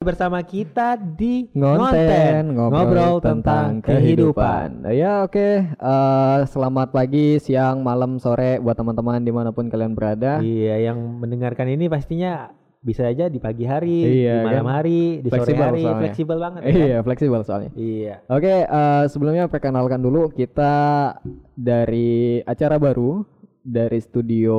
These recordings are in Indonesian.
bersama kita di ngonten ngobrol, tentang kehidupan. Ya oke, eh, selamat pagi, siang, malam, sore buat teman-teman di mana pun kalian berada. Iya, yang mendengarkan ini pastinya bisa aja di pagi hari, Iya, di malam kan? hari, di sore Fleksibel hari, soalnya. fleksibel banget. ya Iya, kan? fleksibel soalnya. Iya. Oke, eh, sebelumnya perkenalkan dulu kita dari acara baru dari studio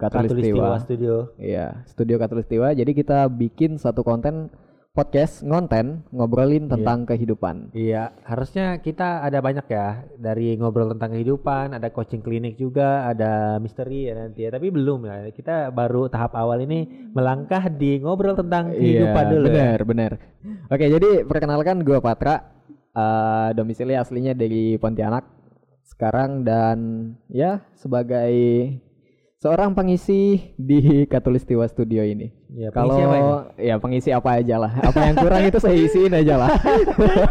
Katulistiwa Katulistiwa. Studio. Iya, studio Katulistiwa. Jadi kita bikin satu konten podcast ngonten ngobrolin tentang kehidupan. Iya, harusnya kita ada banyak ya dari ngobrol tentang kehidupan, ada coaching klinik juga, ada misteri ya nanti ya. Tapi belum ya. Kita baru tahap awal ini melangkah di ngobrol tentang kehidupan iya, dulu. ya. Benar, benar. Oke, jadi perkenalkan gue Patra. eh, domisili aslinya dari Pontianak sekarang dan ya sebagai seorang pengisi di Katulistiwa Studio ini. Ya, Kalau ya pengisi apa aja lah. Apa yang kurang itu saya isiin aja lah.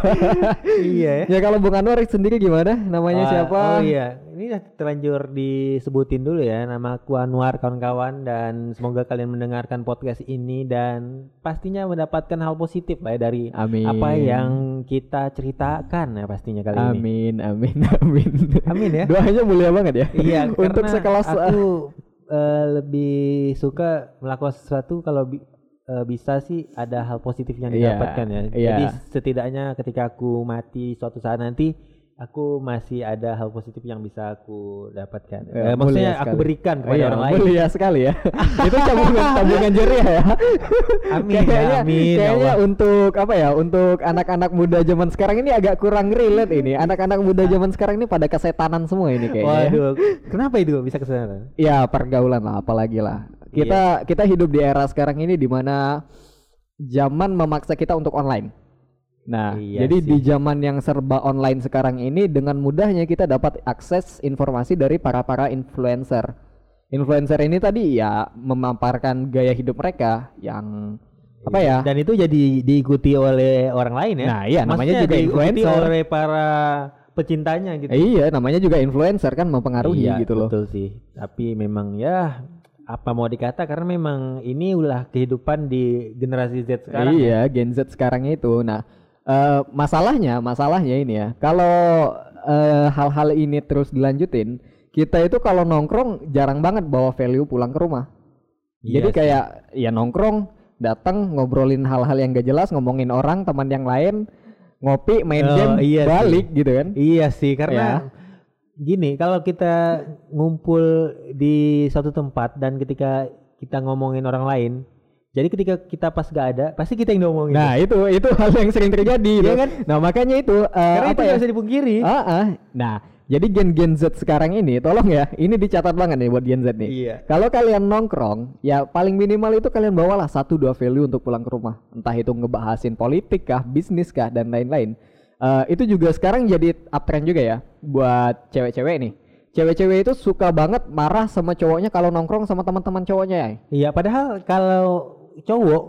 iya ya. ya kalau Bung Anwar sendiri gimana? Namanya Ah, siapa? Oh iya, ini terlanjur disebutin dulu ya. Nama aku Anwar kawan-kawan dan semoga kalian mendengarkan podcast ini dan pastinya mendapatkan hal positif lah ya dari Amin. apa yang kita ceritakan ya pastinya kali ini. Amin, amin, amin. Amin ya. Doanya mulia banget ya. Iya, Untuk sekelas aku eh, lebih suka melakukan sesuatu kalau bi- eh, bisa sih ada hal positif yang Iya, didapatkan ya. iya. Jadi setidaknya ketika aku mati suatu saat nanti aku masih ada hal positif yang bisa aku dapatkan. Ya, Eh, maksudnya mulia aku sekali. berikan kepada Iya, orang lain. Mulia sekali ya. Itu tabungan tabungan jeriah ya. Amin ya, kayaknya, amin ya kayaknya Allah. untuk apa ya? Untuk anak-anak muda zaman sekarang ini agak kurang relate ini. Anak-anak muda zaman sekarang ini pada kesetanan semua ini kayaknya. ya. Waduh, kenapa itu bisa ke sana? Ya pergaulan lah, apalagi lah. Kita kita hidup di era sekarang ini di mana zaman memaksa kita untuk online. Nah, Iya jadi sih. di zaman yang serba online sekarang ini dengan mudahnya kita dapat akses informasi dari para para influencer. Influencer ini tadi ya memaparkan gaya hidup mereka yang apa ya? Dan itu jadi diikuti oleh orang lain ya. Nah, iya, namanya Maksudnya juga diikuti influencer. oleh para pecintanya gitu. Iya, namanya juga influencer kan mempengaruhi Iya, gitu loh. Betul sih. Tapi memang ya apa mau dikata karena memang ini ulah kehidupan di generasi Z sekarang. ya. Iya, Gen Z sekarang itu. Nah, eh, masalahnya, masalahnya ini ya. Kalau eh, hal-hal ini terus dilanjutin, kita itu kalau nongkrong jarang banget bawa value pulang ke rumah. Iya Jadi sih. kayak ya nongkrong, datang ngobrolin hal-hal yang gak jelas, ngomongin orang, teman yang lain, ngopi, main Oh, game, iya sih. balik gitu kan. Iya sih Ya. karena gini kalau kita ngumpul di suatu tempat dan ketika kita ngomongin orang lain, jadi ketika kita pas gak ada pasti kita yang ngomongin. Nah, itu itu hal yang sering terjadi. Iya kan? Nah, makanya itu eh, karena itu apa ya? bisa dipungkiri. Ah, ah. Nah, jadi gen-gen Z sekarang ini, tolong ya, ini dicatat banget nih buat Gen Z nih. Iya. Kalau kalian nongkrong, ya paling minimal itu kalian bawalah satu dua value untuk pulang ke rumah. Entah itu ngebahasin politik kah, bisnis kah, dan lain-lain. Eh, itu juga sekarang jadi uptrend juga ya buat cewek-cewek nih. Cewek-cewek itu suka banget marah sama cowoknya kalau nongkrong sama teman-teman cowoknya ya. Iya, padahal kalau cowok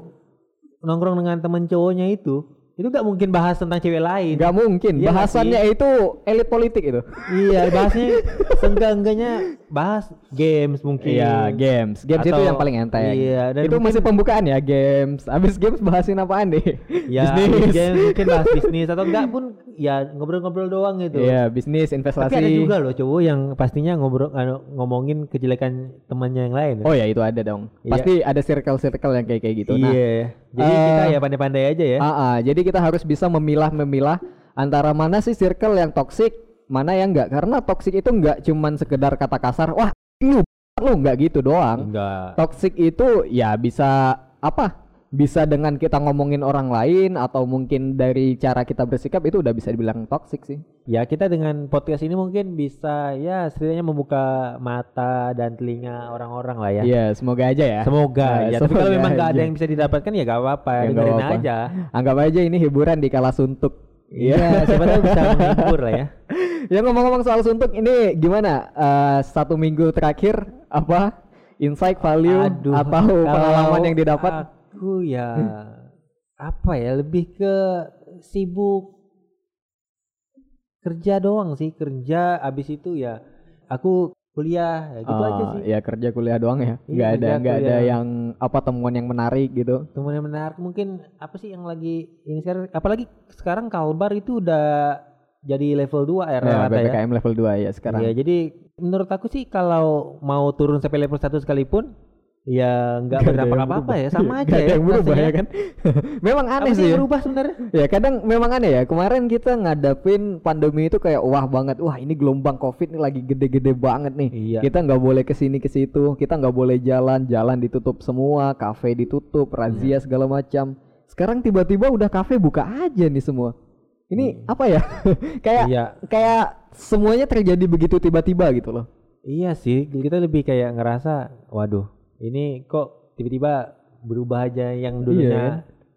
nongkrong dengan temen cowoknya itu, itu gak mungkin bahas tentang cewek lain. Gak mungkin, Iya nggak bahasannya itu elit politik itu. Iya, bahasnya seenggak-enggaknya bahas games mungkin. Iya, games. Games itu Atau- yang paling enteng. Iya, dan itu mungkin- masih pembukaan ya, games. Abis games bahasin apaan nih? Ya, bisnis. games mungkin bahas bisnis atau enggak pun ya ngobrol-ngobrol doang gitu. Iya, bisnis, investasi. Tapi ada juga loh cowok yang pastinya ngobrol anu, ngomongin kejelekan temannya yang lain. Oh ya, itu ada dong. Iya. Pasti ada circle-circle yang kayak kayak gitu. Nah, iya. Jadi eh, kita ya pandai-pandai aja ya. ah, ah, jadi kita harus bisa memilah-memilah antara mana sih circle yang toxic, mana yang enggak. Karena toxic itu enggak cuman sekedar kata kasar, wah lu lu enggak gitu doang. Enggak. Toxic itu ya bisa apa? Bisa dengan kita ngomongin orang lain atau mungkin dari cara kita bersikap itu udah bisa dibilang toxic sih. Ya kita dengan podcast ini mungkin bisa ya setidaknya membuka mata dan telinga orang-orang lah ya. Iya, semoga aja ya. Semoga Nah, ya. Tapi kalau semoga memang nggak ada yang bisa didapatkan ya gak apa-apa. Ya, dengerin apa-apa. aja. Anggap aja ini hiburan di kala suntuk. Iya, siapa tahu bisa menghibur lah ya. ya ngomong-ngomong soal suntuk ini gimana? Eh, satu minggu terakhir apa insight value Aduh, atau pengalaman yang didapat? Aku ya apa ya lebih ke sibuk kerja doang sih kerja abis itu ya aku kuliah ya gitu Oh, aja sih Ya kerja kuliah doang ya. Iya, Nggak ada nggak ada yang apa temuan yang menarik gitu. temen yang menarik mungkin apa sih yang lagi ini sekarang apalagi sekarang Kalbar itu udah jadi level 2 ya Ya, rata ya PPKM level 2 ya sekarang. Iya, jadi menurut aku sih kalau mau turun sampai level 1 sekalipun ya nggak berdampak yang apa-apa berubah. ya, sama aja ada ya. yang berubah rasanya. ya kan. memang Apa aneh sih Ya. berubah sebenarnya? ya kadang memang aneh ya. Kemarin kita ngadapin pandemi itu kayak wah banget. Wah ini gelombang covid nih lagi gede-gede banget nih. Iya. Kita nggak boleh ke sini ke situ. Kita nggak boleh jalan. Jalan ditutup semua. Kafe ditutup. Razia segala macam. Sekarang tiba-tiba udah kafe buka aja nih semua. Ini apa ya? kayak Iya. kayak semuanya terjadi begitu tiba-tiba gitu loh. Iya sih, kita lebih kayak ngerasa, waduh, ini kok tiba-tiba berubah aja yang Iya, dulunya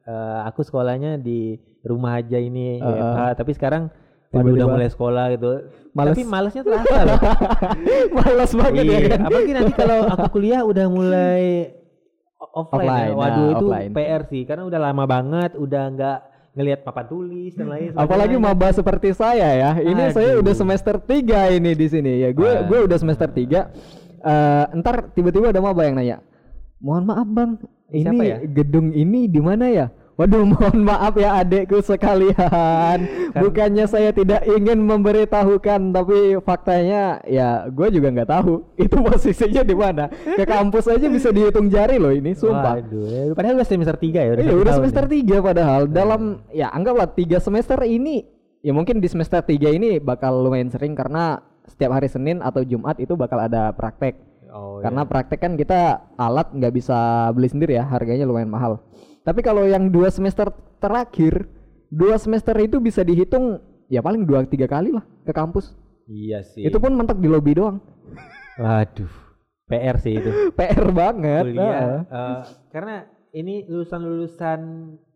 eh, aku sekolahnya di rumah aja ini Uh, WFH, tapi sekarang waduh, tiba-tiba. udah mulai sekolah gitu. Males. Tapi malesnya terasa loh. Malas banget ya iya, kan. apalagi nanti kalau aku kuliah udah mulai offline, Offline, ya. Waduh nah, itu offline. PR sih, karena udah lama banget, udah nggak ngelihat papan tulis dan lain Apalagi maba seperti saya ya. Ini saya Aduh. udah semester 3 ini di sini ya. Gue gue udah semester 3. Eh ntar tiba-tiba ada maba yang nanya. Mohon maaf Bang, ini Siapa ya? gedung ini di mana ya? Waduh, mohon maaf ya adekku sekalian. Bukannya saya tidak ingin memberitahukan, tapi faktanya ya gue juga nggak tahu itu posisinya di mana. Ke kampus aja bisa dihitung jari loh ini, sumpah. Waduh, ya, padahal udah semester 3 ya, udah Iya udah semester ya. 3 padahal dalam ya anggaplah tiga semester ini ya mungkin di semester 3 ini bakal lumayan sering karena setiap hari Senin atau Jumat itu bakal ada praktek. Oh, karena iya. praktek kan kita alat nggak bisa beli sendiri ya, harganya lumayan mahal. Tapi kalau yang dua semester terakhir, dua semester itu bisa dihitung ya paling dua tiga kali lah ke kampus. Iya sih. Itu pun mentok di lobi doang. Waduh, PR sih itu. PR banget. Kuliah. eh, karena ini lulusan-lulusan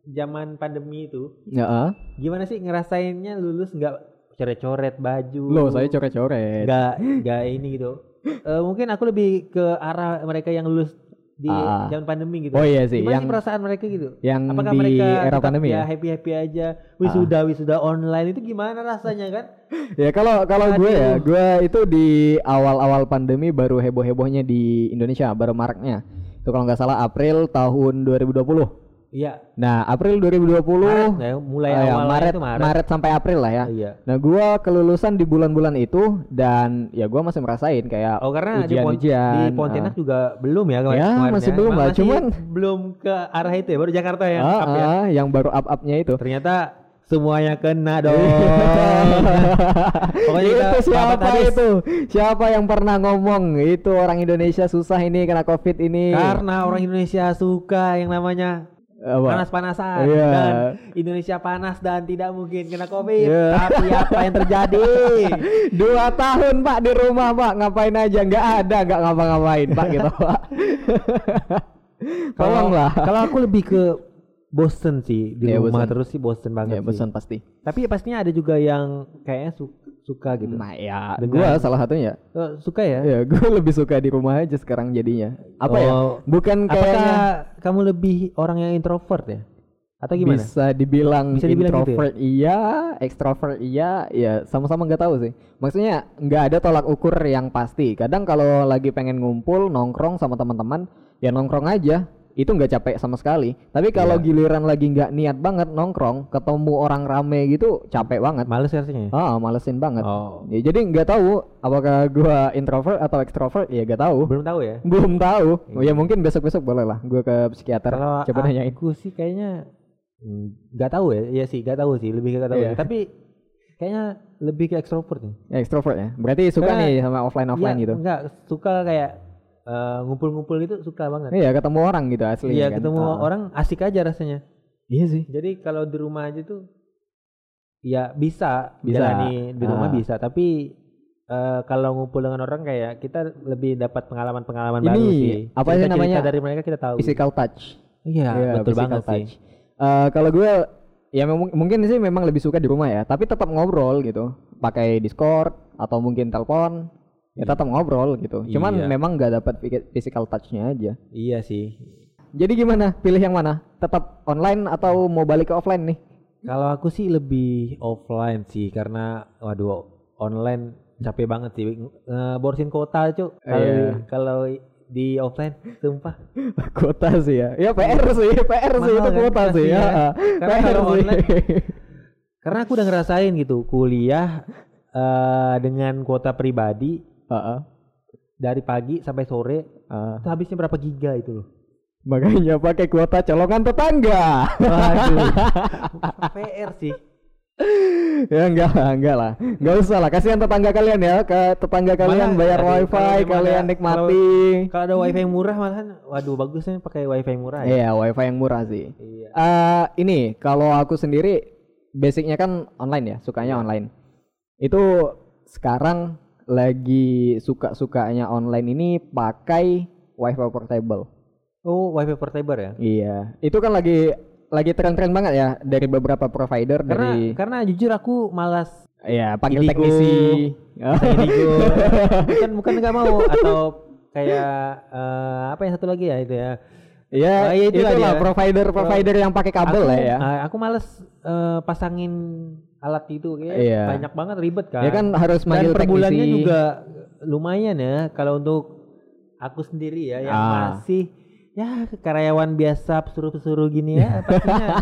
zaman pandemi itu, Ya. gimana sih ngerasainnya lulus nggak coret-coret baju? Loh, saya coret-coret. nggak nggak ini gitu. Eh, mungkin aku lebih ke arah mereka yang lulus di Ah. zaman pandemi gitu. Oh iya sih, Gimana yang sih perasaan mereka gitu? yang Apakah di mereka era pandemi ya ya? happy happy aja wisuda wisuda online itu gimana rasanya kan? Ya kalau kalau gue ya, gue itu di awal-awal pandemi baru heboh-hebohnya di Indonesia, baru maraknya. Itu kalau nggak salah April tahun 2020. Iya. Nah, April 2020 Maret ya? mulai ya, awal Maret, itu Maret. Maret sampai April lah ya. Iya. Nah, gua kelulusan di bulan-bulan itu dan ya gua masih merasain kayak Oh karena di, Pon- ujian-ujian. di Pontianak ah. juga belum ya kemarin. Ya, kemarin masih belum Ma- lah, cuman- belum ke arah itu ya, baru Jakarta yang Ah, up ya. ah, yang baru up-upnya itu. Ternyata semuanya kena dong. Pokoknya kita itu siapa habis. itu? Siapa yang pernah ngomong itu orang Indonesia susah ini kena Covid ini? Karena orang Indonesia suka yang namanya? Panas-panasan Iya. dan Indonesia panas dan tidak mungkin kena covid Iya. tapi apa yang terjadi Dua tahun pak di rumah pak ngapain aja nggak ada nggak ngapa-ngapain pak gitu pak. Tolonglah. kalau aku lebih ke bosen sih di Iya, rumah bosen. terus sih bosen banget Ya sih. bosan pasti. tapi pastinya ada juga yang kayaknya su- suka gitu Nah ya, Dengan- gua salah satunya. Eh, suka ya Ya, gue lebih suka di rumah aja sekarang jadinya. Apa ya? Oh, Bukan apakah kayaknya kamu lebih orang yang introvert ya atau gimana bisa dibilang, Bisa dibilang gitu ya? introvert iya, extrovert iya, ya sama-sama nggak tahu sih. Maksudnya nggak ada tolak ukur yang pasti. Kadang kalau lagi pengen ngumpul nongkrong sama teman-teman, ya nongkrong aja. Itu nggak capek sama sekali. Tapi kalau Iya. giliran lagi nggak niat banget nongkrong, ketemu orang rame gitu capek banget. males rasanya Ah, malesin banget. oh Ya, jadi nggak tahu apakah gua introvert atau extrovert ya nggak tahu. belum tahu ya Belum tahu. Oh, ya mungkin besok-besok boleh lah gua ke psikiater kalau coba nanyain. aku sih kayaknya mm, nggak tahu ya ya sih nggak tahu sih lebih nggak tahu Iya. tapi kayaknya lebih ke ekstrovert nih Ya, extrovert ya. Berarti suka Karena- nih sama offline offline Iya, gitu. Enggak, suka kayak eh, ngumpul-ngumpul gitu suka banget. Iya, ketemu orang gitu asli Iya, kan. ketemu Ah. orang asik aja rasanya. Iya sih. Jadi kalau di rumah aja tuh ya bisa, Bisa. jalani di rumah Ah. bisa, tapi eh, kalau ngumpul dengan orang kayak kita lebih dapat pengalaman-pengalaman baru sih. apa sih namanya? dari mereka kita tahu. Physical touch. Iya, Iya, betul banget sih. Eh, kalau gue ya mungkin sih memang lebih suka di rumah ya, tapi tetap ngobrol gitu. Pakai Discord atau mungkin telepon. Ya tetap ngobrol gitu. Cuman Iya. memang nggak dapat phy- physical touch-nya aja. Iya sih. Jadi gimana? Pilih yang mana? Tetap online atau mau balik ke offline nih? Kalau aku sih lebih offline sih karena waduh online capek banget sih. Ngeborosin kota, Cuk. Kalau Iya. kalau di offline, sumpah. kuota sih ya. Ya PR sih, PR sih Mahal itu kan kuota sih pasti ya. ya. Karena PR kalau sih. online, Karena aku udah ngerasain gitu, kuliah eh, dengan kuota pribadi Heeh. dari pagi sampai sore, Heeh. itu habisnya berapa giga itu loh. Makanya pakai kuota colongan tetangga. Waduh. PR sih. ya enggak lah, enggak lah. Enggak usah lah, kasihan tetangga kalian ya, ke tetangga kalian Malah, bayar kalau wifi, kalian ada- nikmati. Kalau ada wifi yang murah malahan, waduh bagusnya pakai wifi yang murah ya. Iya, wifi yang murah sih. Iya. Eh ini kalau aku sendiri basicnya kan online ya, sukanya online. Itu sekarang lagi suka-sukanya online ini pakai wifi portable. Oh, wifi portable ya? Iya, itu kan lagi lagi tren-tren banget ya dari beberapa provider Karena dari karena jujur aku malas Iya, panggil Indigo. teknisi. Indigo. bukan bukan nggak mau atau kayak eh, apa yang satu lagi ya itu ya. Iya, Ah, iya, itulah itulah dia. provider-provider yang pakai kabel aku, lah ya. ah, aku males eh, pasangin alat itu kayak Iya. banyak banget ribet kan. Ya kan harus Dan manggil per bulannya teknisi. juga lumayan ya kalau untuk aku sendiri ya yang Ah. masih ya karyawan biasa pesuruh-pesuruh gini ya pastinya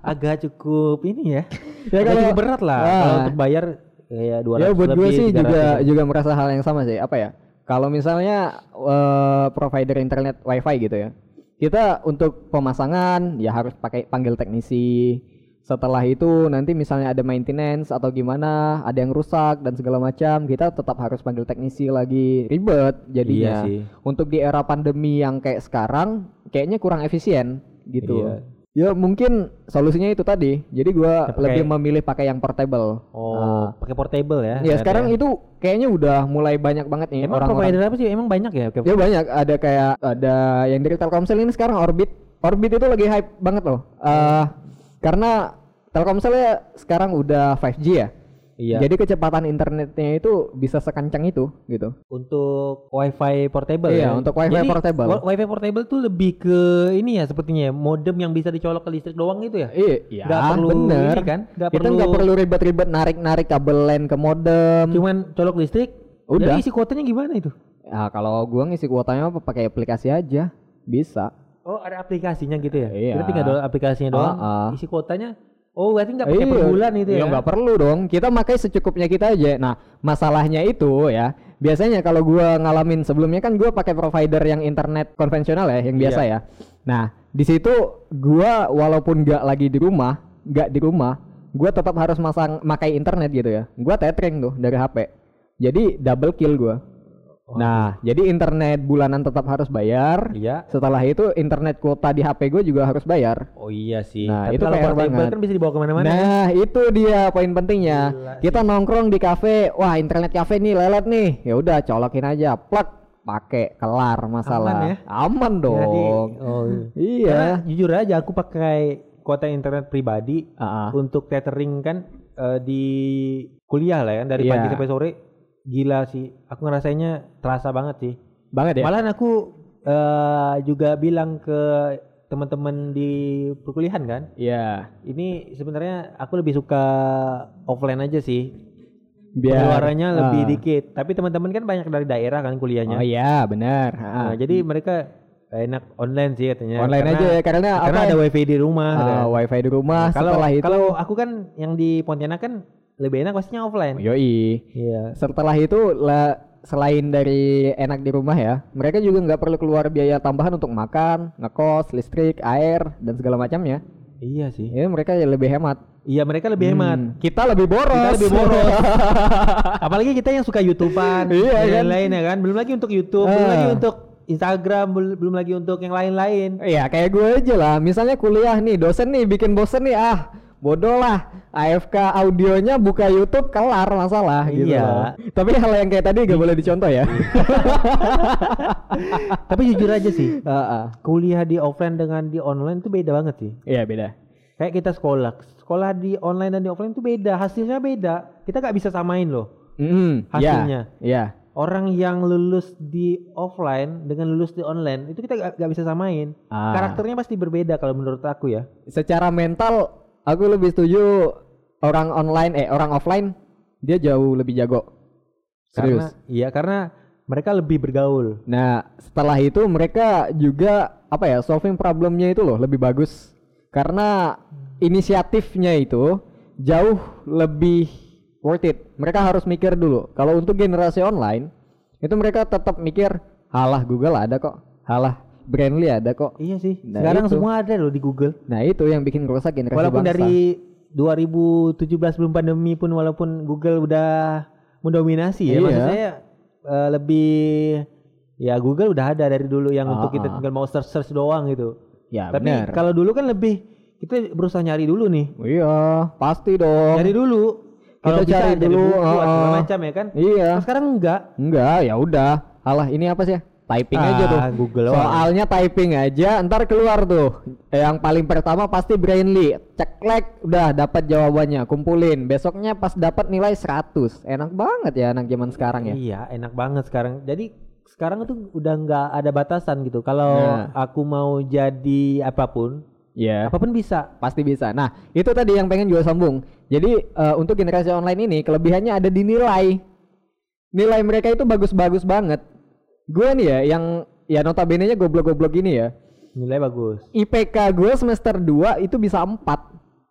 agak cukup ini ya. Ya agak kalau- cukup berat lah Ah. kalau untuk bayar kayak 200 Ya buat gue sih 300 juga juga merasa hal yang sama sih. Apa ya? Kalau misalnya eh, provider internet wifi gitu ya, kita untuk pemasangan ya harus pakai panggil teknisi. Setelah itu nanti misalnya ada maintenance atau gimana, ada yang rusak dan segala macam, kita tetap harus panggil teknisi lagi ribet jadinya. Iya sih. Untuk di era pandemi yang kayak sekarang, kayaknya kurang efisien gitu. Iya. Ya mungkin solusinya itu tadi. Jadi gua Ya, lebih memilih pakai yang portable. Oh, Ah. pakai portable ya. Ya sekarang itu kayaknya udah mulai banyak banget nih Emang orang-orang. provider apa sih? Emang banyak ya? Ya banyak ada kayak ada yang dari Telkomsel ini sekarang Orbit. Orbit itu lagi hype banget loh. Eh karena Telkomsel ya sekarang udah 5G ya. Iya. Jadi kecepatan internetnya itu bisa sekencang itu gitu. untuk wifi portable Iya, ya. untuk wifi Jadi, portable. wifi portable tuh lebih ke ini ya sepertinya ya, modem yang bisa dicolok ke listrik doang gitu ya. Iya, iya Nggak perlu bener. ini kan? Nggak Kita perlu- nggak perlu ribet-ribet narik-narik kabel LAN ke modem. Cuman colok listrik. Udah. Jadi isi kuotanya gimana itu? Ya kalau gua ngisi kuotanya pakai aplikasi aja. Bisa. Oh, ada aplikasinya gitu ya? Iya. Berarti tinggal download aplikasinya doang. Ah, ah. Isi kuotanya. Oh, berarti nggak pakai per Iya, bulan itu iya, ya? nggak perlu dong. Kita pakai secukupnya kita aja. Nah, masalahnya itu ya. Biasanya kalau gua ngalamin sebelumnya kan gua pakai provider yang internet konvensional ya, yang biasa Iya. ya. Nah, di situ gua walaupun nggak lagi di rumah, nggak di rumah, gua tetap harus masang makai internet gitu ya. Gua tethering tuh dari HP. Jadi double kill Nah, jadi internet bulanan tetap harus bayar. Iya. Setelah itu internet kuota di HP gue juga harus bayar. Oh iya sih. Nah, Tapi itu kalau PR banget. kan bisa dibawa ke mana-mana. ya? Nah, itu dia poin pentingnya. Gila Kita nongkrong di kafe, wah internet kafe nih lelet nih. Ya udah colokin aja, plug, pakai kelar masalah. Aman ya? Aman Jadi, dong. oh iya. Iya. Karena jujur aja aku pakai kuota internet pribadi Ah, ah. untuk tethering kan eh, di kuliah lah kan dari Iya. pagi sampai sore gila sih aku ngerasainnya terasa banget sih banget ya. malahan aku eh, juga bilang ke teman-teman di perkuliahan kan Iya. ini sebenarnya aku lebih suka offline aja sih Biar pengeluarannya lebih ah. dikit tapi teman-teman kan banyak dari daerah kan kuliahnya Oh iya, benar. Ah. Nah, jadi mereka enak online sih katanya Online aja ya karena, karena apa? ada wifi di rumah Ah, katanya. wifi di rumah Nah, kalau itu kalau aku kan yang di Pontianak kan lebih enak pastinya offline. yoi. Iya. Setelah itu lah selain dari enak di rumah ya, mereka juga nggak perlu keluar biaya tambahan untuk makan, ngekos, listrik, air dan segala macamnya. Iya sih. Ya mereka ya lebih hemat. Iya mereka lebih hemat. Hmm, Kita lebih boros. Kita lebih boros. Apalagi kita yang suka YouTubean Iya, dan kan? lain-lain ya kan. Belum lagi untuk YouTube, belum Ah. lagi untuk Instagram, bel- belum lagi untuk yang lain-lain. Iya kayak gue aja lah. Misalnya kuliah nih, dosen nih bikin bosen nih ah. Bodoh lah, AFK audionya buka YouTube kelar masalah gitu. Iya. loh. Tapi hal yang kayak tadi gak boleh dicontoh ya. Tapi jujur aja sih, Heeh. kuliah di offline dengan di online itu beda banget sih. Iya beda. Kayak kita sekolah, sekolah di online dan di offline itu beda, hasilnya beda. Kita nggak bisa samain loh. Mm, Hasilnya. Iya. Orang yang lulus di offline dengan lulus di online itu kita gak, gak bisa samain. Ah. Karakternya pasti berbeda kalau menurut aku ya. Secara mental aku lebih setuju orang online eh orang offline dia jauh lebih jago. Serius? Karena iya karena mereka lebih bergaul. Nah, setelah itu mereka juga apa ya, solving problemnya itu loh lebih bagus. Karena inisiatifnya itu jauh lebih worth it. Mereka harus mikir dulu. Kalau untuk generasi online, itu mereka tetap mikir, halah Google ada kok. Halah Brandly ada kok. Iya sih. Nah, Sekarang itu. semua ada loh di Google. Nah, itu yang bikin rusak generasi Walaupun bangsa. dari 2017 belum pandemi pun walaupun Google udah mendominasi ya Iya. maksud saya eh, lebih ya Google udah ada dari dulu yang untuk Ah, kita ah. tinggal mau search search doang gitu. Ya, Tapi kalau dulu kan lebih kita berusaha nyari dulu nih. Iya, pasti dong. Nyari dulu. Kita Kalau bisa cari dulu, ah, segala ah. macam ya kan. Iya. Nah, sekarang enggak. Enggak, ya udah. Alah, ini apa sih? Typing aja tuh. Ah, Google. Soalnya typing aja, ntar keluar tuh. Yang paling pertama pasti Brainly. Ceklek, udah dapat jawabannya, kumpulin. Besoknya pas dapat nilai 100. Enak banget ya anak zaman sekarang ya. Iya, enak banget sekarang. Jadi sekarang tuh udah nggak ada batasan gitu. Kalau Nah. aku mau jadi apa pun, Iya. apa pun bisa. Pasti bisa. Nah, itu tadi yang pengen gue sambung. Jadi eh, untuk generasi online ini kelebihannya ada di nilai. Nilai mereka itu bagus-bagus banget. Gue nih ya yang ya notabene-nya goblok-goblok gini ya. Nilai bagus. IPK gue semester 2 itu bisa 4.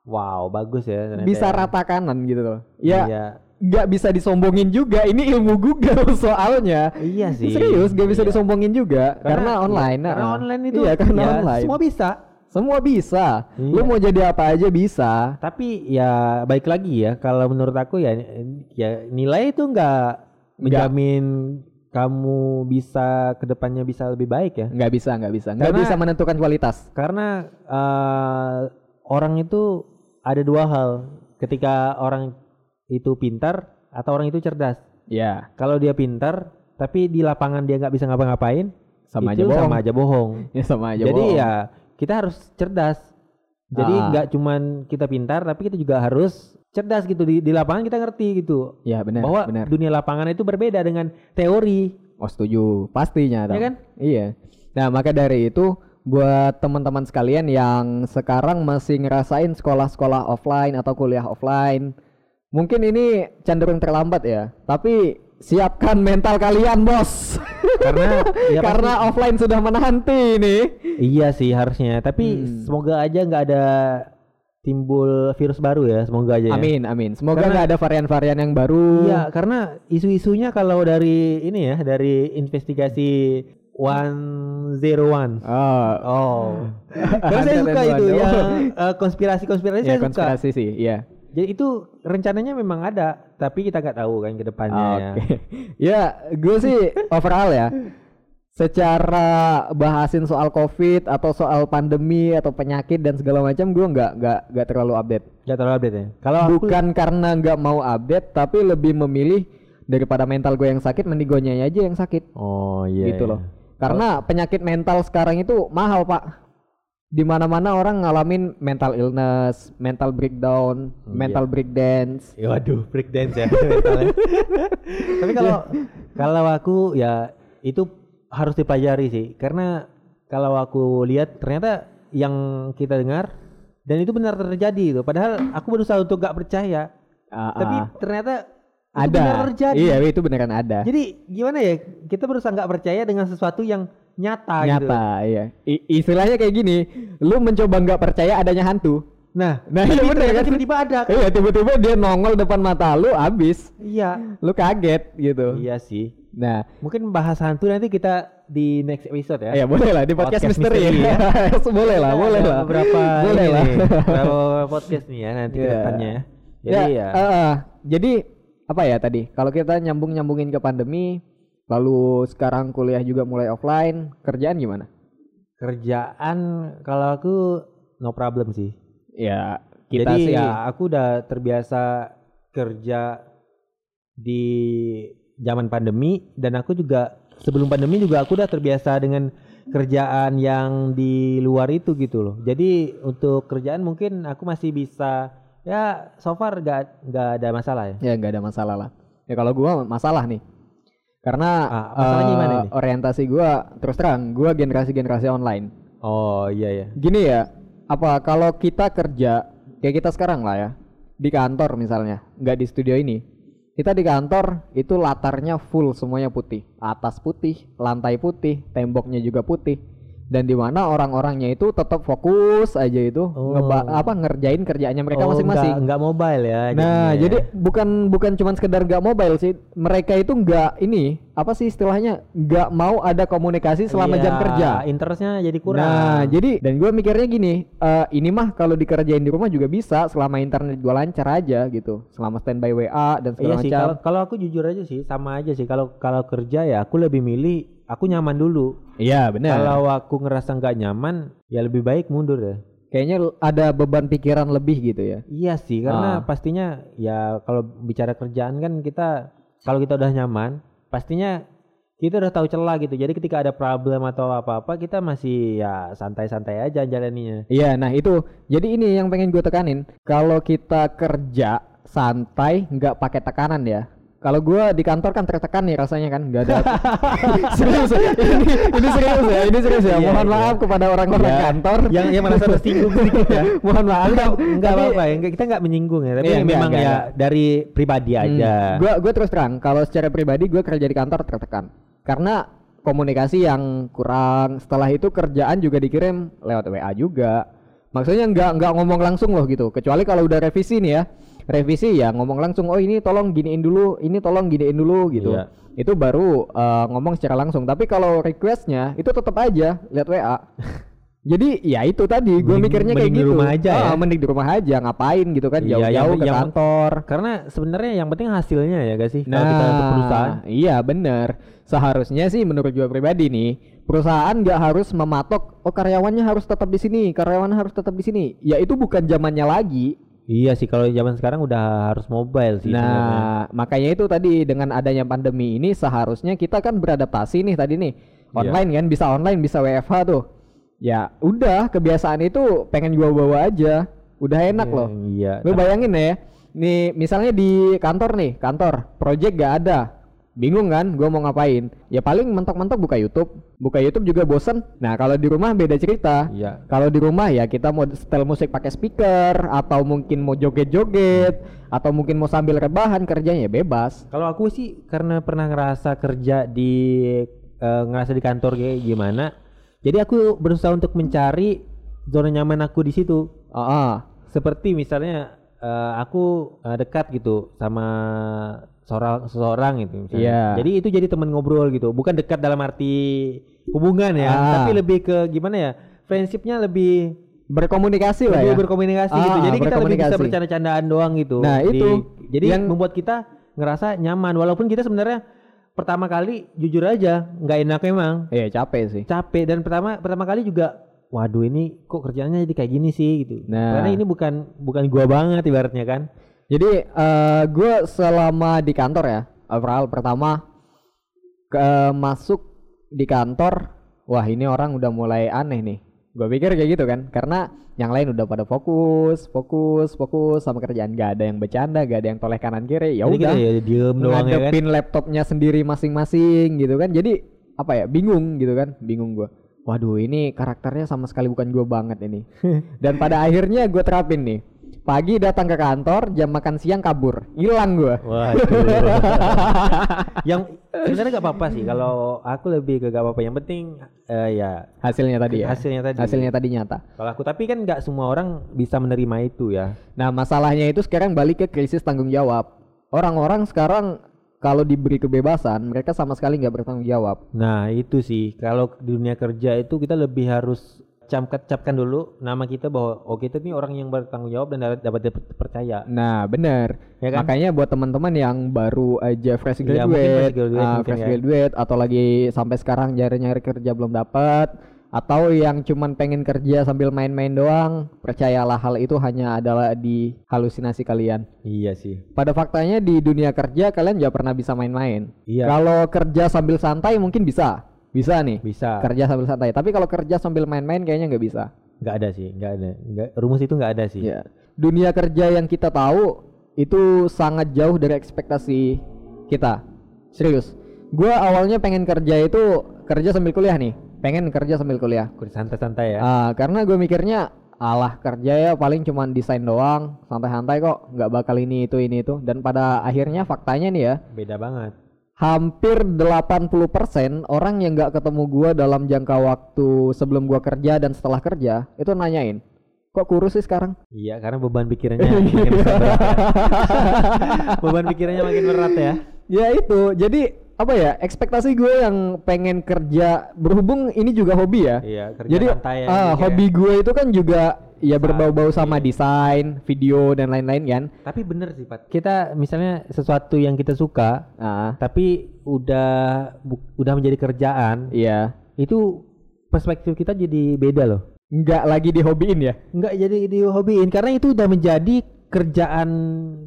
Wow, bagus ya. ternyata Bisa ya. rata kanan gitu loh. Ya Iya. nggak bisa disombongin juga. Ini ilmu Google soalnya. Iya sih. Serius gak bisa Iya. disombongin juga karena, iya, online. Karena nah. online itu Iya, karena ya, online. semua bisa. Semua bisa. Iya. Lu mau jadi apa aja bisa. Tapi ya baik lagi ya kalau menurut aku ya ya nilai itu nggak menjamin kamu bisa ke depannya bisa lebih baik ya. nggak bisa nggak bisa nggak Karena- bisa menentukan kualitas Karena eh, orang itu ada dua hal. Ketika orang itu pintar atau orang itu cerdas. ya Kalau dia pintar tapi di lapangan dia nggak bisa ngapa-ngapain, sama itu aja bohong sama aja bohong. ya sama aja Jadi bohong. ya kita harus cerdas. Jadi Ah. nggak cuman kita pintar tapi kita juga harus cerdas gitu di di lapangan kita ngerti gitu. ya benar bahwa benar dunia lapangan itu berbeda dengan teori. oh setuju pastinya Ya Tam. kan? iya nah maka dari itu buat teman-teman sekalian yang sekarang masih ngerasain sekolah-sekolah offline atau kuliah offline mungkin ini cenderung terlambat ya tapi siapkan mental kalian bos Karena ya karena offline sudah menanti ini Iya sih harusnya, tapi Hmm. semoga aja nggak ada timbul virus baru ya, semoga aja. ya. Amin, amin. Semoga nggak ada varian-varian yang baru. Iya, karena isu-isunya kalau dari ini ya, dari investigasi 101. Oh, Oh. Karena saya suka itu yang eh, konspirasi-konspirasi ya saya suka. konspirasi sih, iya. Jadi itu rencananya memang ada, tapi kita nggak tahu kan ke depannya Oke. ya. ya, gue sih overall ya. Secara bahasin soal COVID atau soal pandemi atau penyakit dan segala macam, gue nggak nggak nggak terlalu update. Nggak terlalu update ya. Kalau aku Bukan karena nggak mau update, tapi lebih memilih daripada mental gue yang sakit, mending gue aja yang sakit. Oh iya. gitu iya. loh. Karena penyakit mental sekarang itu mahal, Pak. Di mana-mana orang ngalamin mental illness, mental breakdown, Iya. mental breakdance. Ya waduh, break dance ya. mentalnya. Tapi kalau kalau aku ya itu harus dipelajari sih, karena kalau aku lihat ternyata yang kita dengar dan itu benar terjadi itu. Padahal aku berusaha untuk gak percaya, Ah, tapi ternyata itu ada. benar terjadi. Iya, itu beneran ada. Jadi gimana ya? Kita berusaha nggak percaya dengan sesuatu yang nyata, gitu. Nyata, iya. I- istilahnya kayak gini, lu mencoba nggak percaya adanya hantu. Nah, Nah, tapi iya bener ternyata kan? tiba-tiba ada. kan? Iya, tiba-tiba dia nongol depan mata lu, abis. Iya. Lu kaget gitu. Iya sih. Nah, Mungkin bahas hantu nanti kita di next episode ya. ya boleh lah di podcast, Podcast misteri, misteri ya. boleh lah, boleh lah. Beberapa boleh lah. beberapa podcast nih ya nanti ke Iya. depannya ya. Jadi ya, eh, eh, jadi apa ya tadi? Kalau kita nyambung nyambungin ke pandemi, lalu sekarang kuliah juga mulai offline, kerjaan gimana? kerjaan kalau aku no problem sih. Ya kita Jadi sih ya aku udah terbiasa kerja di zaman pandemi dan aku juga sebelum pandemi juga aku udah terbiasa dengan kerjaan yang di luar itu gitu loh. Jadi untuk kerjaan mungkin aku masih bisa ya so far gak, nggak ada masalah ya. ya nggak ada masalah lah. Ya kalau gua masalah nih, karena Ah, masalahnya gimana nih? orientasi gua terus terang, gua generasi generasi online. Oh iya ya. Gini ya, apa kalau kita kerja kayak kita sekarang lah ya di kantor misalnya, nggak di studio ini, kita di kantor itu latarnya full semuanya putih. Atas putih lantai putih temboknya juga putih dan di mana orang-orangnya itu tetap fokus aja itu Oh. ngeba apa ngerjain kerjaannya mereka Oh, masing-masing nggak, nggak mobile ya. Nah, ya. jadi bukan bukan cuman sekedar gak mobile sih. Mereka itu nggak ini apa sih istilahnya nggak mau ada komunikasi selama Iya, jam kerja. Interestnya jadi kurang. Nah, jadi dan gue mikirnya gini, eh, ini mah kalau dikerjain di rumah juga bisa selama internet gue lancar aja gitu, selama standby WA dan Iya segala sih. macam. Kalau kalau aku jujur aja sih, sama aja sih. Kalau kalau kerja ya aku lebih milih aku nyaman dulu. Iya benar. Kalau aku ngerasa nggak nyaman, ya lebih baik mundur ya. Kayaknya ada beban pikiran lebih gitu ya. Iya sih, karena Ah. pastinya ya kalau bicara kerjaan kan kita kalau kita udah nyaman, pastinya kita udah tahu celah gitu. Jadi ketika ada problem atau apa-apa, kita masih ya santai-santai aja jalaninya. Iya, nah itu. Jadi ini yang pengen gue tekanin. Kalau kita kerja santai, nggak pakai tekanan ya. Kalau gue di kantor kan tertekan nih rasanya kan, nggak ada. serius, ini ini serius ya, ini serius ya. Iya, Mohon iya. maaf kepada orang-orang Iya. kantor. yang yang merasa tersinggung sedikit ya. Mohon maaf. enggak enggak apa-apa ya, kita enggak menyinggung ya, tapi Iya, memang enggak, ya enggak. dari pribadi aja. Hmm, Gua gua terus terang, kalau secara pribadi gue kerja di kantor tertekan. Karena komunikasi yang kurang. Setelah itu kerjaan juga dikirim lewat WA juga. Maksudnya nggak nggak ngomong langsung loh gitu. Kecuali kalau udah revisi nih ya. Revisi ya ngomong langsung, "Oh, ini tolong giniin dulu, ini tolong giniin dulu" gitu. Iya. Itu baru eh, ngomong secara langsung. Tapi kalau requestnya itu tetap aja lihat WA. Jadi ya itu tadi gue mikirnya kayak mending di gitu. rumah aja ya. Ah, mending di rumah aja ngapain gitu kan Iya, jauh-jauh yang- ke yang- kantor. Karena sebenarnya yang penting hasilnya ya gak sih kalau kita untuk perusahaan. Iya bener. Seharusnya sih menurut gue pribadi nih, perusahaan nggak harus mematok, oh karyawannya harus tetap di sini, karyawannya harus tetap di sini. Ya itu bukan zamannya lagi. Iya sih kalau zaman sekarang udah harus mobile sih sebenarnya. Nah, makanya itu tadi dengan adanya pandemi ini seharusnya kita kan beradaptasi nih tadi nih. Iya. Online kan bisa online, bisa WFH tuh. Ya, udah kebiasaan itu pengen gua bawa aja. Udah enak loh. Iya. Lu bayangin ya, nih misalnya di kantor nih, kantor, project gak ada. Bingung kan, gua mau ngapain? Ya paling mentok-mentok buka YouTube. Buka YouTube juga bosen. Nah kalau di rumah beda cerita. Iya. Kalau di rumah ya kita mau setel musik pakai speaker, atau mungkin mau joget-joget, atau mungkin mau sambil rebahan kerjanya ya bebas. Kalau aku sih karena pernah ngerasa kerja di eh, ngerasa di kantor kayak gimana, jadi aku berusaha untuk mencari zona nyaman aku di situ. Ah, ah. Seperti misalnya eh, aku eh, dekat gitu sama seorang seseorang gitu misalnya. Iya. Jadi itu jadi teman ngobrol gitu, bukan dekat dalam arti hubungan ya, Ah. tapi lebih ke gimana ya? Friendshipnya lebih berkomunikasi lah ya. berkomunikasi gitu. Ah, Jadi kita lebih bisa bercanda-candaan doang gitu. Nah, Di- itu jadi yang- membuat kita ngerasa nyaman walaupun kita sebenarnya pertama kali jujur aja nggak enak emang Iya capek sih. capek dan pertama pertama kali juga waduh ini kok kerjanya jadi kayak gini sih gitu Nah. karena ini bukan bukan gua banget ibaratnya kan Jadi eh gue selama di kantor ya, overall pertama ke masuk di kantor, wah ini orang udah mulai aneh nih. Gue pikir kayak gitu kan, karena yang lain udah pada fokus, fokus, fokus sama kerjaan. Gak ada yang bercanda, gak ada yang toleh kanan kiri. Ya Jadi udah, kita ya diem doang ya kan laptopnya sendiri masing-masing gitu kan. Jadi apa ya, bingung gitu kan, bingung gue. Waduh ini karakternya sama sekali bukan gue banget ini. Dan pada akhirnya gue terapin nih. Pagi datang ke kantor, jam makan siang kabur, hilang gue. Waduh. yang sebenarnya gak apa-apa sih kalau aku lebih ke gak apa-apa yang penting eh, ya Hasilnya tadi ya. hasilnya tadi Hasilnya tadi nyata. kalau aku tapi kan nggak semua orang bisa menerima itu ya Nah masalahnya itu sekarang balik ke krisis tanggung jawab. Orang-orang sekarang kalau diberi kebebasan, mereka sama sekali nggak bertanggung jawab. Nah itu sih kalau di dunia kerja itu kita lebih harus camkat capkan dulu nama kita bahwa oh kita nih orang yang bertanggung jawab dan dapat dipercaya. Nah bener. Ya kan? Makanya buat teman-teman yang baru aja fresh Iya, graduate, fresh graduate mungkin fresh ya. graduate atau lagi sampai sekarang nyari-nyari kerja belum dapat, atau yang cuman pengen kerja sambil main-main doang, percayalah hal itu hanya adalah di halusinasi kalian. Iya sih. Pada faktanya di dunia kerja kalian nggak pernah bisa main-main. Iya. Kalau kerja sambil santai mungkin bisa, bisa nih. Bisa. Kerja sambil santai. Tapi kalau kerja sambil main-main kayaknya nggak bisa. Nggak ada sih, nggak ada. Nggak, rumus itu nggak ada sih. Ya. Dunia kerja yang kita tahu itu sangat jauh dari ekspektasi kita. Serius. Gua awalnya pengen kerja itu kerja sambil kuliah nih. Pengen kerja sambil kuliah. Santai-santai ya. Ah, karena gue mikirnya alah kerja ya paling cuman desain doang, santai-santai kok, nggak bakal ini itu ini itu. Dan pada akhirnya faktanya nih ya, Beda banget. Hampir 80% orang yang nggak ketemu gua dalam jangka waktu sebelum gua kerja dan setelah kerja itu nanyain, kok kurus sih sekarang? Iya, karena beban pikirannya makin berat ya. beban pikirannya makin berat ya. Ya itu, jadi apa ya ekspektasi gue yang pengen kerja berhubung ini juga hobi ya. Iya, kerja Jadi santai ya, ah, ya. hobi gue itu kan juga ya berbau-bau sama desain, video dan lain-lain kan. Tapi bener sih, Pat. Kita misalnya sesuatu yang kita suka, Ah, tapi udah bu- udah menjadi kerjaan, iya. itu perspektif kita jadi beda loh. Nggak lagi dihobiin ya. Nggak jadi dihobiin karena itu udah menjadi kerjaan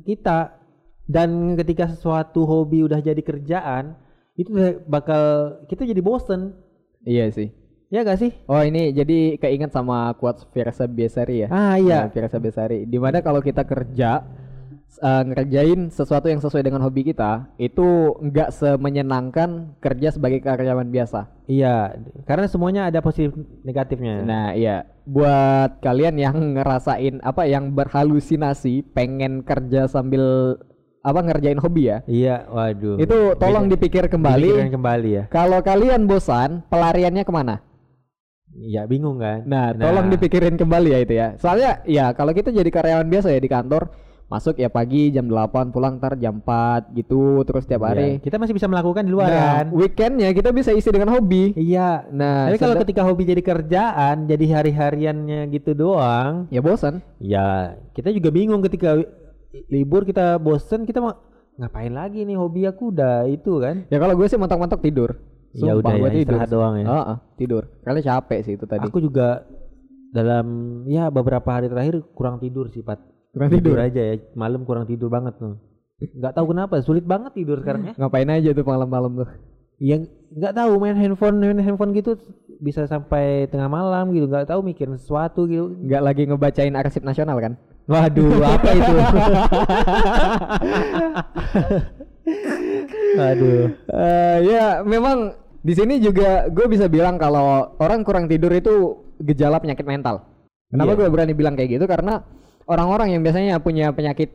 kita. Dan ketika sesuatu hobi udah jadi kerjaan, itu bakal kita jadi bosen. Iya sih. Ya gak sih? Oh ini jadi keinget sama quotes Firsa Besari ya. Ah iya. Nah, Firsa Besari. Di mana kalau kita kerja eh, ngerjain sesuatu yang sesuai dengan hobi kita itu nggak semenyenangkan kerja sebagai karyawan biasa. Iya, karena semuanya ada positif negatifnya. Nah, iya. Buat kalian yang ngerasain apa yang berhalusinasi pengen kerja sambil apa ngerjain hobi ya. Iya, waduh. Itu tolong dipikir dipikirkan kembali. kembali ya. Kalau kalian bosan, pelariannya ke mana? Iya, bingung kan? Nah, tolong dipikirin kembali ya itu ya. Soalnya ya kalau kita jadi karyawan biasa ya di kantor, masuk ya pagi jam 8, pulang ntar jam 4 gitu terus tiap Iya, hari. kita masih bisa melakukan di luar Nah, kan? weekendnya kita bisa isi dengan hobi. Iya. Nah, Tapi kalau ketika hobi jadi kerjaan, jadi hari-hariannya gitu doang, ya bosan. ya kita juga bingung ketika libur kita bosen, kita mau ngapain lagi nih hobi aku udah itu kan? Ya kalau gue sih mentok-mentok tidur. Ya udah ya, istirahat doang ya. Heeh, tidur. Karena capek sih itu tadi. Aku juga dalam ya beberapa hari terakhir kurang tidur sih, Pat. Kurang Jujur tidur. aja ya, malam kurang tidur banget tuh. Nggak tahu kenapa, sulit banget tidur sekarang ya. Ngapain aja tuh malam-malam tuh? Yang nggak tahu main handphone main handphone gitu bisa sampai tengah malam gitu, nggak tahu mikirin sesuatu gitu. Nggak lagi ngebacain arsip nasional kan? Waduh, apa itu? Aduh. Eh ya memang di sini juga gue bisa bilang kalau orang kurang tidur itu gejala penyakit mental. Kenapa Iya. gue berani bilang kayak gitu? Karena orang-orang yang biasanya punya penyakit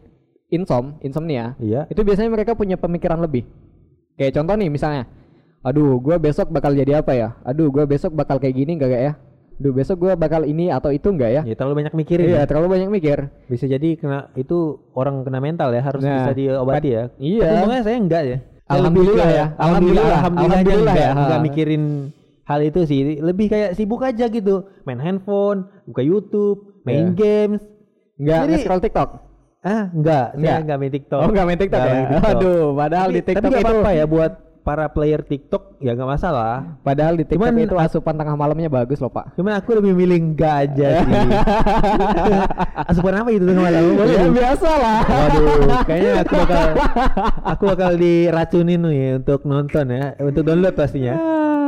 insom, insomnia, Iya. itu biasanya mereka punya pemikiran lebih. Kayak contoh nih misalnya, aduh gue besok bakal jadi apa ya? Aduh gue besok bakal kayak gini enggak ya? Aduh besok gue bakal ini atau itu enggak ya? Ya terlalu banyak mikirin. Iya ya. terlalu banyak mikir. Bisa jadi kena itu orang kena mental ya, harus Nah, bisa diobati ya. iya. Tapi saya enggak ya. Alhamdulillah ya. Alhamdulillah, Alhamdulillah. alhamdulillah, Alhamdulillah ya. enggak mikirin hal itu sih. Lebih kayak sibuk aja gitu, main handphone, buka YouTube, main Iya. games. Enggak nge-scroll TikTok. Ah, enggak, saya Enggak. main TikTok. Oh enggak main TikTok Enggak ya? main TikTok. Aduh, padahal tapi, di TikTok tapi itu apa-apa ya buat para player TikTok ya nggak masalah. Padahal di TikTok Cuman itu asupan tengah malamnya bagus loh pak. Cuman aku lebih milih enggak aja sih. Asupan apa itu tengah malam? Ya biasa lah. Waduh, kayaknya aku bakal aku bakal diracunin nih untuk nonton ya, untuk download pastinya.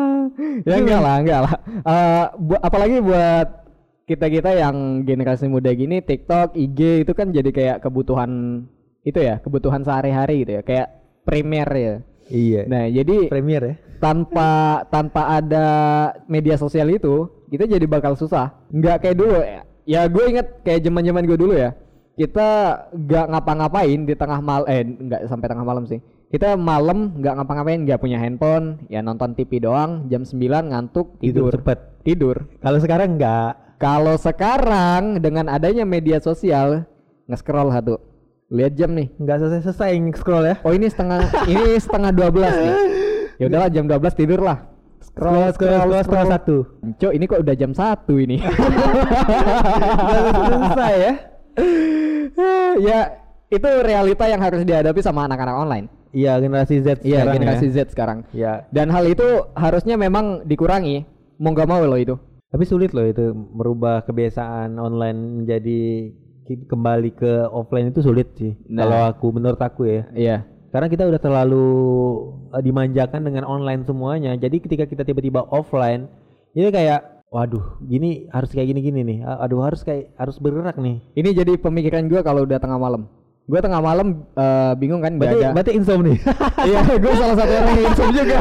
ya enggak lah, enggak lah. Eh, bu- apalagi buat kita kita yang generasi muda gini, TikTok, IG itu kan jadi kayak kebutuhan itu ya, kebutuhan sehari-hari gitu ya, kayak primer ya. Iya. Nah jadi Premier ya. tanpa tanpa ada media sosial itu kita jadi bakal susah nggak kayak dulu ya, ya gue inget kayak zaman zaman gue dulu ya kita nggak ngapa-ngapain di tengah mal eh nggak sampai tengah malam sih kita malam nggak ngapa-ngapain nggak punya handphone ya nonton TV doang jam 9 ngantuk Tidur tidur cepet. tidur Kalau sekarang enggak. kalau sekarang dengan adanya media sosial nge-scroll satu lihat jam nih Enggak selesai-selesai scroll ya. oh ini setengah ini setengah 12 nih ya udahlah jam 12 tidur lah Scroll, scroll, scroll, scroll satu. Cok, ini kok udah jam satu ini. Selesai ya. ya, itu realita yang harus dihadapi sama anak-anak online. Iya, generasi Z Iya, generasi ya. Z sekarang. Ya. Dan hal itu harusnya memang dikurangi. Mau nggak mau loh itu. Tapi sulit loh itu merubah kebiasaan online menjadi kembali ke offline itu sulit sih. Nah. Kalau aku menurut aku ya. Iya. Karena kita udah terlalu eh, dimanjakan dengan online semuanya. Jadi ketika kita tiba-tiba offline, jadi kayak waduh, gini harus kayak gini-gini nih. Aduh, harus kayak harus bergerak nih. Ini jadi pemikiran gua kalau udah tengah malam. Gua tengah malam eh, bingung kan Berarti ada. berarti insomnia. Iya, gua salah satu orang yang insomnia juga.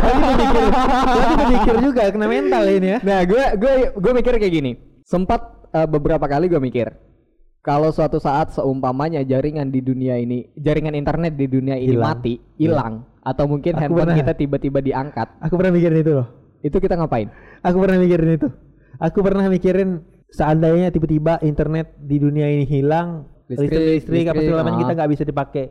berarti berpikir juga kena mental ini ya. Nah, gue gue gue mikir kayak gini. Sempat eh, beberapa kali gue mikir kalau suatu saat seumpamanya jaringan di dunia ini, jaringan internet di dunia ini Hilang. mati, hilang, atau mungkin Aku handphone pernah. kita tiba-tiba diangkat, Aku pernah mikirin itu loh. itu kita ngapain? Aku pernah mikirin itu. Aku pernah mikirin seandainya tiba-tiba internet di dunia ini hilang, Listrik, listrik, listrik, apa segala macam ah. kita nggak bisa dipakai.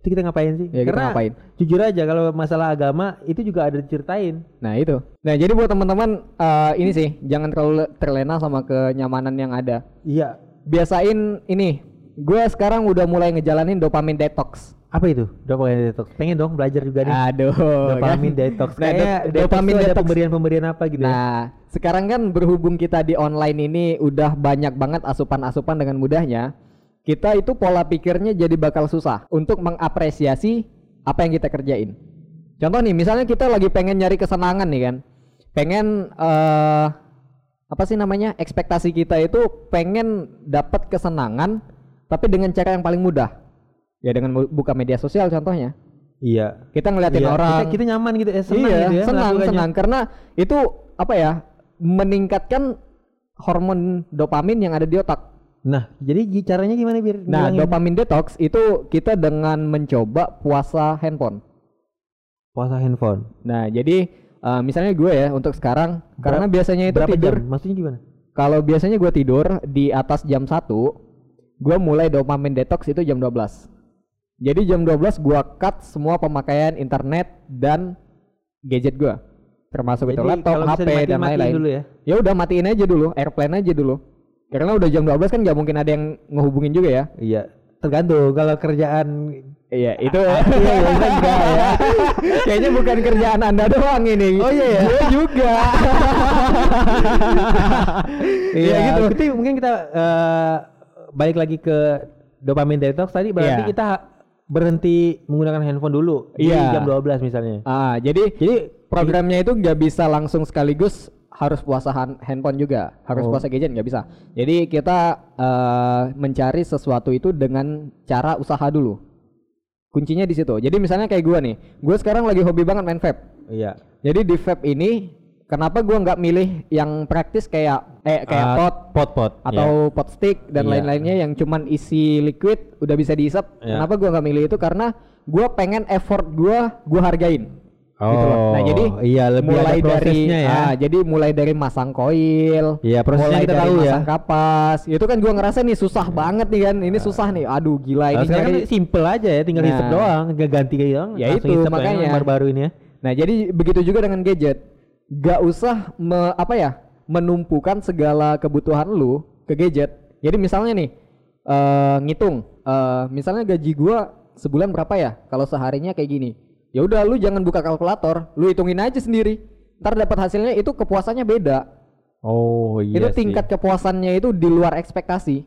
Itu kita ngapain sih? Ya, kita Karena ngapain? jujur aja kalau masalah agama itu juga ada diceritain. Nah itu. Nah jadi buat teman-teman eh, ini sih jangan terlalu terlena sama kenyamanan yang ada. Iya. Biasain ini. Gue sekarang udah mulai ngejalanin dopamine detox. Apa itu? Dopamine detox. Pengen dong belajar juga nih. Aduh. Dopamine kan? detox. Nah, Kayaknya do- dopamine dopamine ada detox. pemberian-pemberian apa gitu ya? Nah, sekarang kan berhubung kita di online ini udah banyak banget asupan-asupan dengan mudahnya, kita itu pola pikirnya jadi bakal susah untuk mengapresiasi apa yang kita kerjain. Contoh nih, misalnya kita lagi pengen nyari kesenangan nih kan, pengen eh apa sih namanya? Ekspektasi kita itu pengen dapat kesenangan, tapi dengan cara yang paling mudah. Ya dengan buka media sosial contohnya. Iya. Kita ngeliatin Iya, orang. Kita, kita nyaman gitu ya, senang iya, gitu ya. senang, senang karena itu apa ya? meningkatkan hormon dopamin yang ada di otak. Nah, jadi caranya gimana biar Nah, ngilangin dopamin detox itu kita dengan mencoba puasa handphone. puasa handphone? Nah, jadi eh, misalnya gue ya untuk sekarang karena biasanya itu Berapa tidur jam? Maksudnya gimana? kalau biasanya gue tidur di atas jam 1, gue mulai dopamin detox itu jam 12. Jadi jam 12 gue cut semua pemakaian internet dan gadget gue. Termasuk itu laptop, HP dimatiin, dan lain-lain. ya. Ya udah matiin aja dulu, airplane aja dulu. Karena udah jam 12 kan nggak mungkin ada yang ngehubungin juga ya. Iya. Tergantung kalau kerjaan Iya, itu iya, iya, enggak ya. Kayaknya bukan kerjaan Anda doang ini. Oh, iya ya? Gue juga. Iya Iya, gitu. Kita mungkin kita eh, balik lagi ke dopamine detox tadi berarti Iya. kita berhenti menggunakan handphone dulu Iya. jam 12 misalnya. Ah, jadi Jadi programnya itu nggak bisa langsung sekaligus harus puasa han- handphone juga, harus Oh. puasa gadget nggak bisa. Jadi kita eh, mencari sesuatu itu dengan cara usaha dulu. Kuncinya di situ. Jadi misalnya kayak gua nih, gue sekarang lagi hobi banget main vape. iya. Jadi di vape ini, kenapa gua nggak milih yang praktis kayak eh kayak Ah, pot pot pot atau pot stick dan Iya. lain-lainnya yang cuman isi liquid udah bisa diisap. Iya. Kenapa gua nggak milih itu? Karena gua pengen effort gua gua hargain. Gitu loh. Nah, Oh, jadi iya lebih mulai dari ya. ah, jadi mulai dari masang koil, Iya, prosesnya mulai kita dari tahu ya. masang kapas. Itu kan gua ngerasa nih susah banget nih kan. Ini susah nih. Aduh gila Kalau ini sekarang nyari. kan simple aja ya, tinggal Nah. hisap doang, nggak ganti kayak doang. Ya itu, hisap yang makanya. baru-baru ini ya. Nah, jadi begitu juga dengan gadget. Gak usah me- apa ya? menumpukan segala kebutuhan lu ke gadget. Jadi misalnya nih eh ngitung eh misalnya gaji gua sebulan berapa ya? Kalau seharinya kayak gini. Ya udah lu jangan buka kalkulator, lu hitungin aja sendiri. Ntar dapat hasilnya itu kepuasannya beda. Oh iya itu sih. tingkat kepuasannya itu di luar ekspektasi.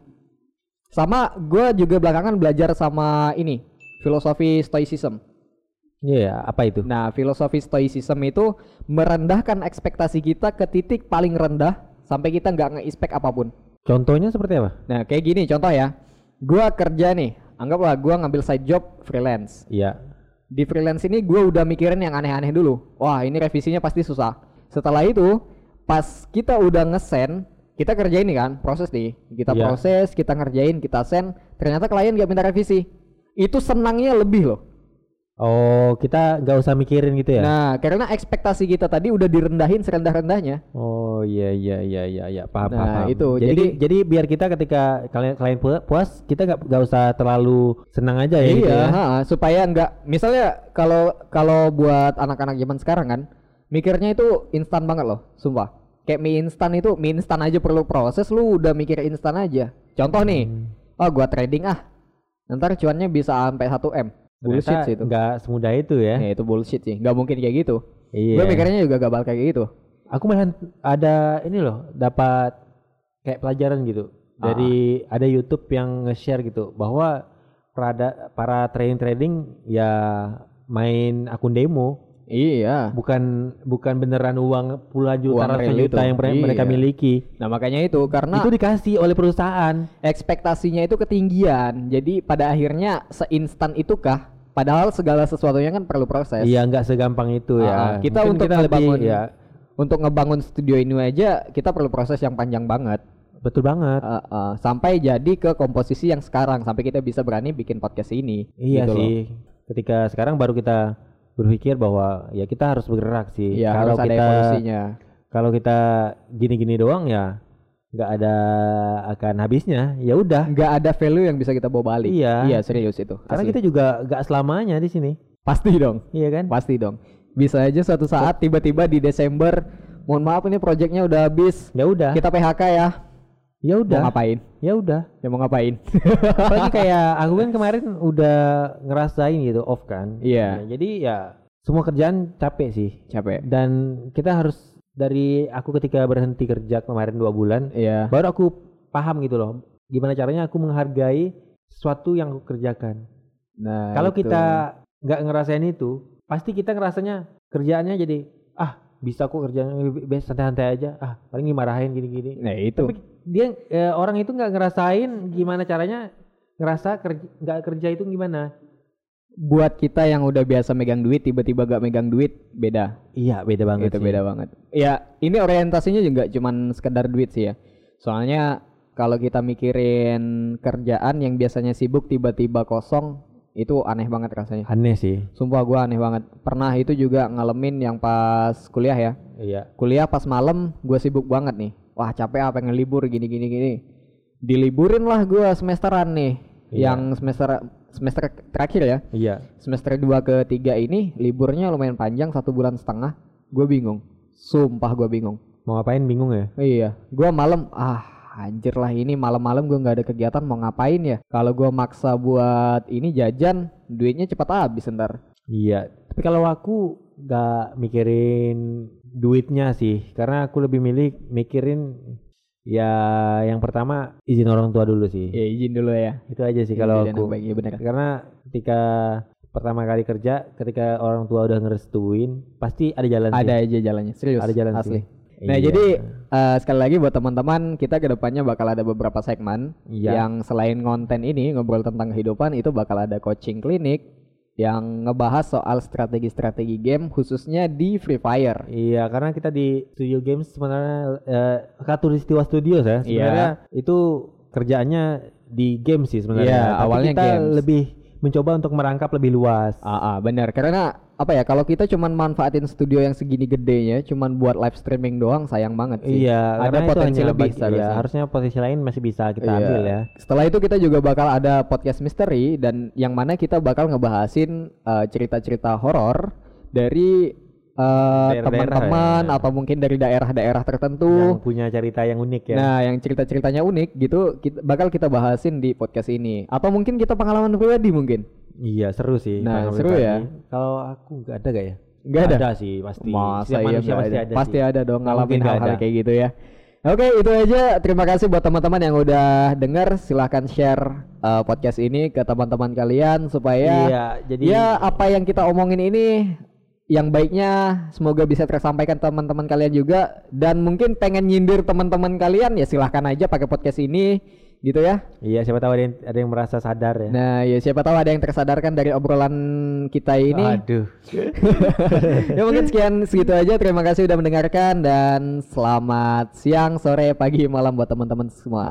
Sama gua juga belakangan belajar sama ini, filosofi stoicism. Iya, apa itu? Nah, filosofi stoicism itu merendahkan ekspektasi kita ke titik paling rendah sampai kita nggak nge-expect apa pun. Contohnya seperti apa? Nah, kayak gini contoh ya. Gua kerja nih, anggaplah gua ngambil side job freelance. Iya. Di freelance ini gua udah mikirin yang aneh-aneh dulu. Wah, ini revisinya pasti susah. Setelah itu, pas kita udah ngesen, kita kerjain nih kan, proses nih. Kita Iya. proses, kita ngerjain, kita send, ternyata klien nggak minta revisi. Itu senangnya lebih loh. Oh, kita nggak usah mikirin gitu ya? Nah, karena ekspektasi kita tadi udah direndahin serendah-rendahnya. Oh iya iya iya iya iya paham Nah, paham. itu, jadi, jadi- jadi biar kita ketika kalian klien pu- puas kita nggak nggak usah terlalu senang aja ya gitu iya, ya. ha, supaya nggak misalnya kalau kalau buat anak-anak zaman sekarang kan mikirnya itu instan banget loh, sumpah. Kayak mie instan itu mie instan aja perlu proses, lu udah mikir instan aja. Contoh nih, Hmm. oh gua trading ah, ntar cuannya bisa sampai 1 m. Bullshit sih itu. nggak semudah itu ya. Ya, itu bullshit sih, nggak mungkin kayak gitu. Iya. Gue mikirnya juga gak bakal kayak gitu. Aku malah ada ini loh dapat kayak pelajaran gitu dari Ah. ada YouTube yang nge-share gitu bahwa para para trading trading ya main akun demo Iya. bukan bukan beneran uang puluhan juta real juta itu. yang mere- mereka Iya. miliki Nah makanya itu karena itu dikasih oleh perusahaan ekspektasinya itu ketinggian. Jadi pada akhirnya seinstan itukah? Padahal segala sesuatunya kan perlu proses. Iya nggak segampang itu ya. kita Mungkin untuk kita lebih ngebangun ya. untuk ngebangun studio ini aja kita perlu proses yang panjang banget. betul banget. Uh, uh, sampai jadi ke komposisi yang sekarang sampai kita bisa berani bikin podcast ini. Iya gitu loh. sih. Ketika sekarang baru kita berpikir bahwa ya kita harus bergerak sih. Iya kalau harus ada kita evolusinya. kalau kita gini-gini doang ya nggak ada akan habisnya. Ya udah. Nggak ada value yang bisa kita bawa balik. Iya. Iya serius itu. Karena Asli. kita juga nggak selamanya di sini. pasti dong, Iya kan? pasti dong. Bisa aja suatu saat tiba-tiba di Desember, mohon maaf ini proyeknya udah habis, Ya udah. kita PHK ya. Ya Mau udah. ngapain? Ya udah. Ya mau ngapain? Apalagi kayak aku kan kemarin udah ngerasain gitu off kan. Iya. Ya, jadi ya semua kerjaan capek sih. Capek. Dan kita harus dari aku ketika berhenti kerja kemarin dua bulan, Iya. baru aku paham gitu loh. Gimana caranya aku menghargai sesuatu yang aku kerjakan. Nah, Kalau itu. kita nggak ngerasain itu, pasti kita ngerasanya kerjaannya jadi ah bisa kok kerjaan santai-santai aja. Ah paling dimarahin gini-gini. Nah itu. Tapi dia eh, orang itu nggak ngerasain gimana caranya ngerasa kerja nggak kerja itu gimana. Buat kita yang udah biasa megang duit, tiba-tiba gak megang duit, beda. Iya beda banget itu sih. beda banget. Ya, ini orientasinya juga cuman sekedar duit sih ya. Soalnya kalau kita mikirin kerjaan yang biasanya sibuk tiba-tiba kosong, itu aneh banget rasanya. Aneh sih. Sumpah gua aneh banget. Pernah itu juga ngalamin yang pas kuliah ya. Iya. Kuliah pas malam gua sibuk banget nih. Wah, capek apa pengen libur gini gini gini. Diliburin lah gua semesteran nih. Iya. Yang semester semester terakhir ya. Iya. Semester 2 ke 3 ini liburnya lumayan panjang satu bulan setengah. Gue bingung. Sumpah gue bingung. Mau ngapain bingung ya? Iya, gue malam ah anjir lah ini malam-malam gue nggak ada kegiatan mau ngapain ya? Kalau gue maksa buat ini jajan, duitnya cepat habis ntar. Iya. Tapi kalau aku nggak mikirin duitnya sih, karena aku lebih milih mikirin ya yang pertama izin orang tua dulu sih. Ya izin dulu ya. Itu aja sih kalau aku. baik, iya benar. Karena ketika pertama kali kerja, ketika orang tua udah ngerestuin, pasti ada jalan sih. Ada aja jalannya, serius. Ada jalan asli. sih. Nah Iya. jadi eh, sekali lagi buat teman-teman kita ke depannya bakal ada beberapa segmen Iya. yang selain konten ini ngobrol tentang kehidupan itu bakal ada coaching klinik yang ngebahas soal strategi-strategi game khususnya di Free Fire. Iya, karena kita di Studio Games sebenarnya eh, Katulistiwa Studios ya. Iya. Sebenarnya itu kerjaannya di game sih sebenarnya. Iya, awalnya kita games. lebih mencoba untuk merangkap lebih luas. Ah, ah, benar karena apa ya kalau kita cuman manfaatin studio yang segini gedenya cuman buat live streaming doang sayang banget sih. Iya, ada potensi lebih bagi- seharusnya. iya, harusnya potensi lain masih bisa kita Iya. ambil ya. Setelah itu kita juga bakal ada podcast misteri dan yang mana kita bakal ngebahasin uh, cerita-cerita horor dari uh, Daerah-daerah teman-teman ya. atau mungkin dari daerah-daerah Yang tertentu. punya cerita yang unik ya. Nah, yang cerita-ceritanya unik gitu kita, bakal kita bahasin di podcast ini. Atau mungkin kita pengalaman pribadi mungkin. Iya, seru sih. Nah, seru pribadi. ya. Kalau aku nggak ada gak ya? Nggak ada? sih pasti. Masa iya manusia pasti ada? ada. Pasti sih. ada dong ngalamin hal-hal ada. kayak gitu ya. Oke, itu aja. Terima kasih buat teman-teman yang udah dengar. Silahkan share uh, podcast ini ke teman-teman kalian supaya Iya, jadi ya apa yang kita omongin ini yang baiknya semoga bisa tersampaikan teman-teman kalian juga dan mungkin pengen nyindir teman-teman kalian ya silahkan aja pakai podcast ini gitu ya. Iya, siapa tahu ada yang, ada yang merasa sadar ya. Nah, ya siapa tahu ada yang tersadarkan dari obrolan kita ini. Aduh. ya mungkin sekian segitu aja. Terima kasih udah mendengarkan dan selamat siang, sore, pagi, malam buat teman-teman semua.